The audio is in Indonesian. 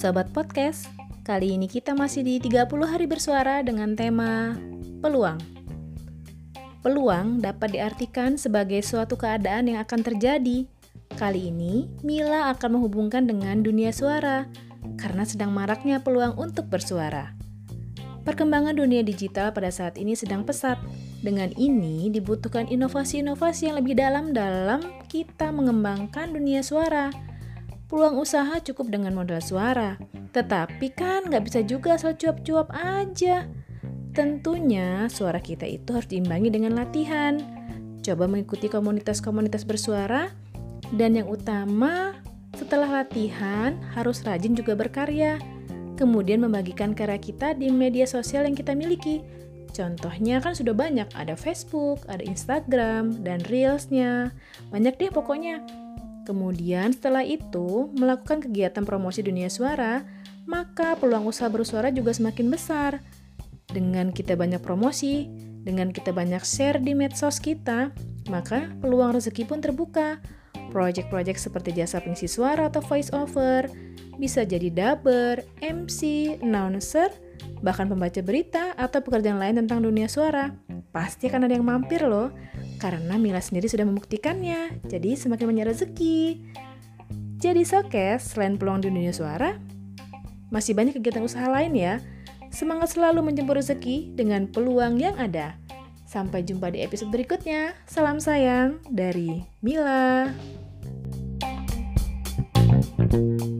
Sobat Podcast, kali ini kita masih di 30 hari bersuara dengan tema peluang. Peluang dapat diartikan sebagai suatu keadaan yang akan terjadi. Kali ini, Mila akan menghubungkan dengan dunia suara karena sedang maraknya peluang untuk bersuara. Perkembangan dunia digital pada saat ini sedang pesat. Dengan ini dibutuhkan inovasi-inovasi yang lebih dalam dalam kita mengembangkan dunia suara. Peluang usaha cukup dengan modal suara, tetapi kan nggak bisa juga asal cuap-cuap aja. Tentunya suara kita itu harus diimbangi dengan latihan. Coba mengikuti komunitas-komunitas bersuara, dan yang utama setelah latihan harus rajin juga berkarya. Kemudian membagikan karya kita di media sosial yang kita miliki. Contohnya kan sudah banyak, ada Facebook, ada Instagram, dan Reelsnya. Banyak deh pokoknya. Kemudian setelah itu, melakukan kegiatan promosi dunia suara, maka peluang usaha bersuara juga semakin besar. Dengan kita banyak promosi, dengan kita banyak share di medsos kita, maka peluang rezeki pun terbuka. Proyek-proyek seperti jasa pengisi suara atau voice over, bisa jadi dubber, MC, announcer, bahkan pembaca berita atau pekerjaan lain tentang dunia suara. Pasti akan ada yang mampir loh. Karena Mila sendiri sudah membuktikannya, jadi semakin banyak rezeki. Jadi Sokes, selain peluang di dunia suara, masih banyak kegiatan usaha lain ya. Semangat selalu menjemput rezeki dengan peluang yang ada. Sampai jumpa di episode berikutnya. Salam sayang dari Mila. thank you